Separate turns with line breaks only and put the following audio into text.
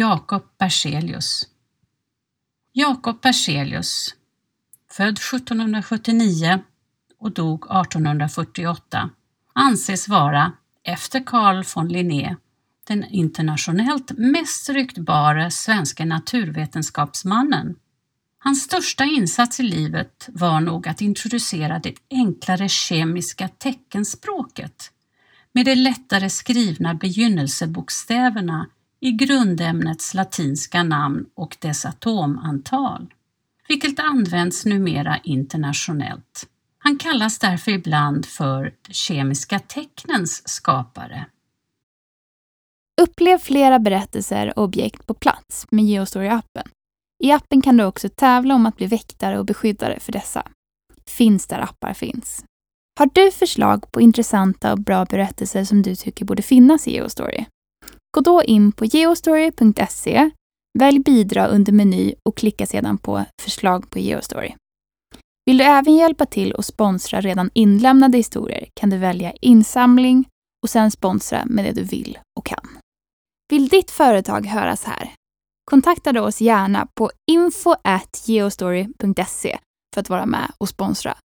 Jakob Berzelius. Jakob Berzelius, född 1779 och dog 1848, anses vara, efter Carl von Linné, den internationellt mest ryktbara svenska naturvetenskapsmannen. Hans största insats i livet var nog att introducera det enklare kemiska teckenspråket med de lättare skrivna begynnelsebokstäverna i grundämnets latinska namn och dess atomantal, vilket används numera internationellt. Han kallas därför ibland för de kemiska tecknens skapare.
Upplev flera berättelser och objekt på plats med Geostory-appen. I appen kan du också tävla om att bli väktare och beskyddare för dessa. Finns där appar finns. Har du förslag på intressanta och bra berättelser som du tycker borde finnas i Geostory? Gå då in på geostory.se, välj bidra under meny och klicka sedan på förslag på Geostory. Vill du även hjälpa till och sponsra redan inlämnade historier kan du välja insamling och sen sponsra med det du vill och kan. Vill ditt företag höras här? Kontakta då oss gärna på info.geostory.se för att vara med och sponsra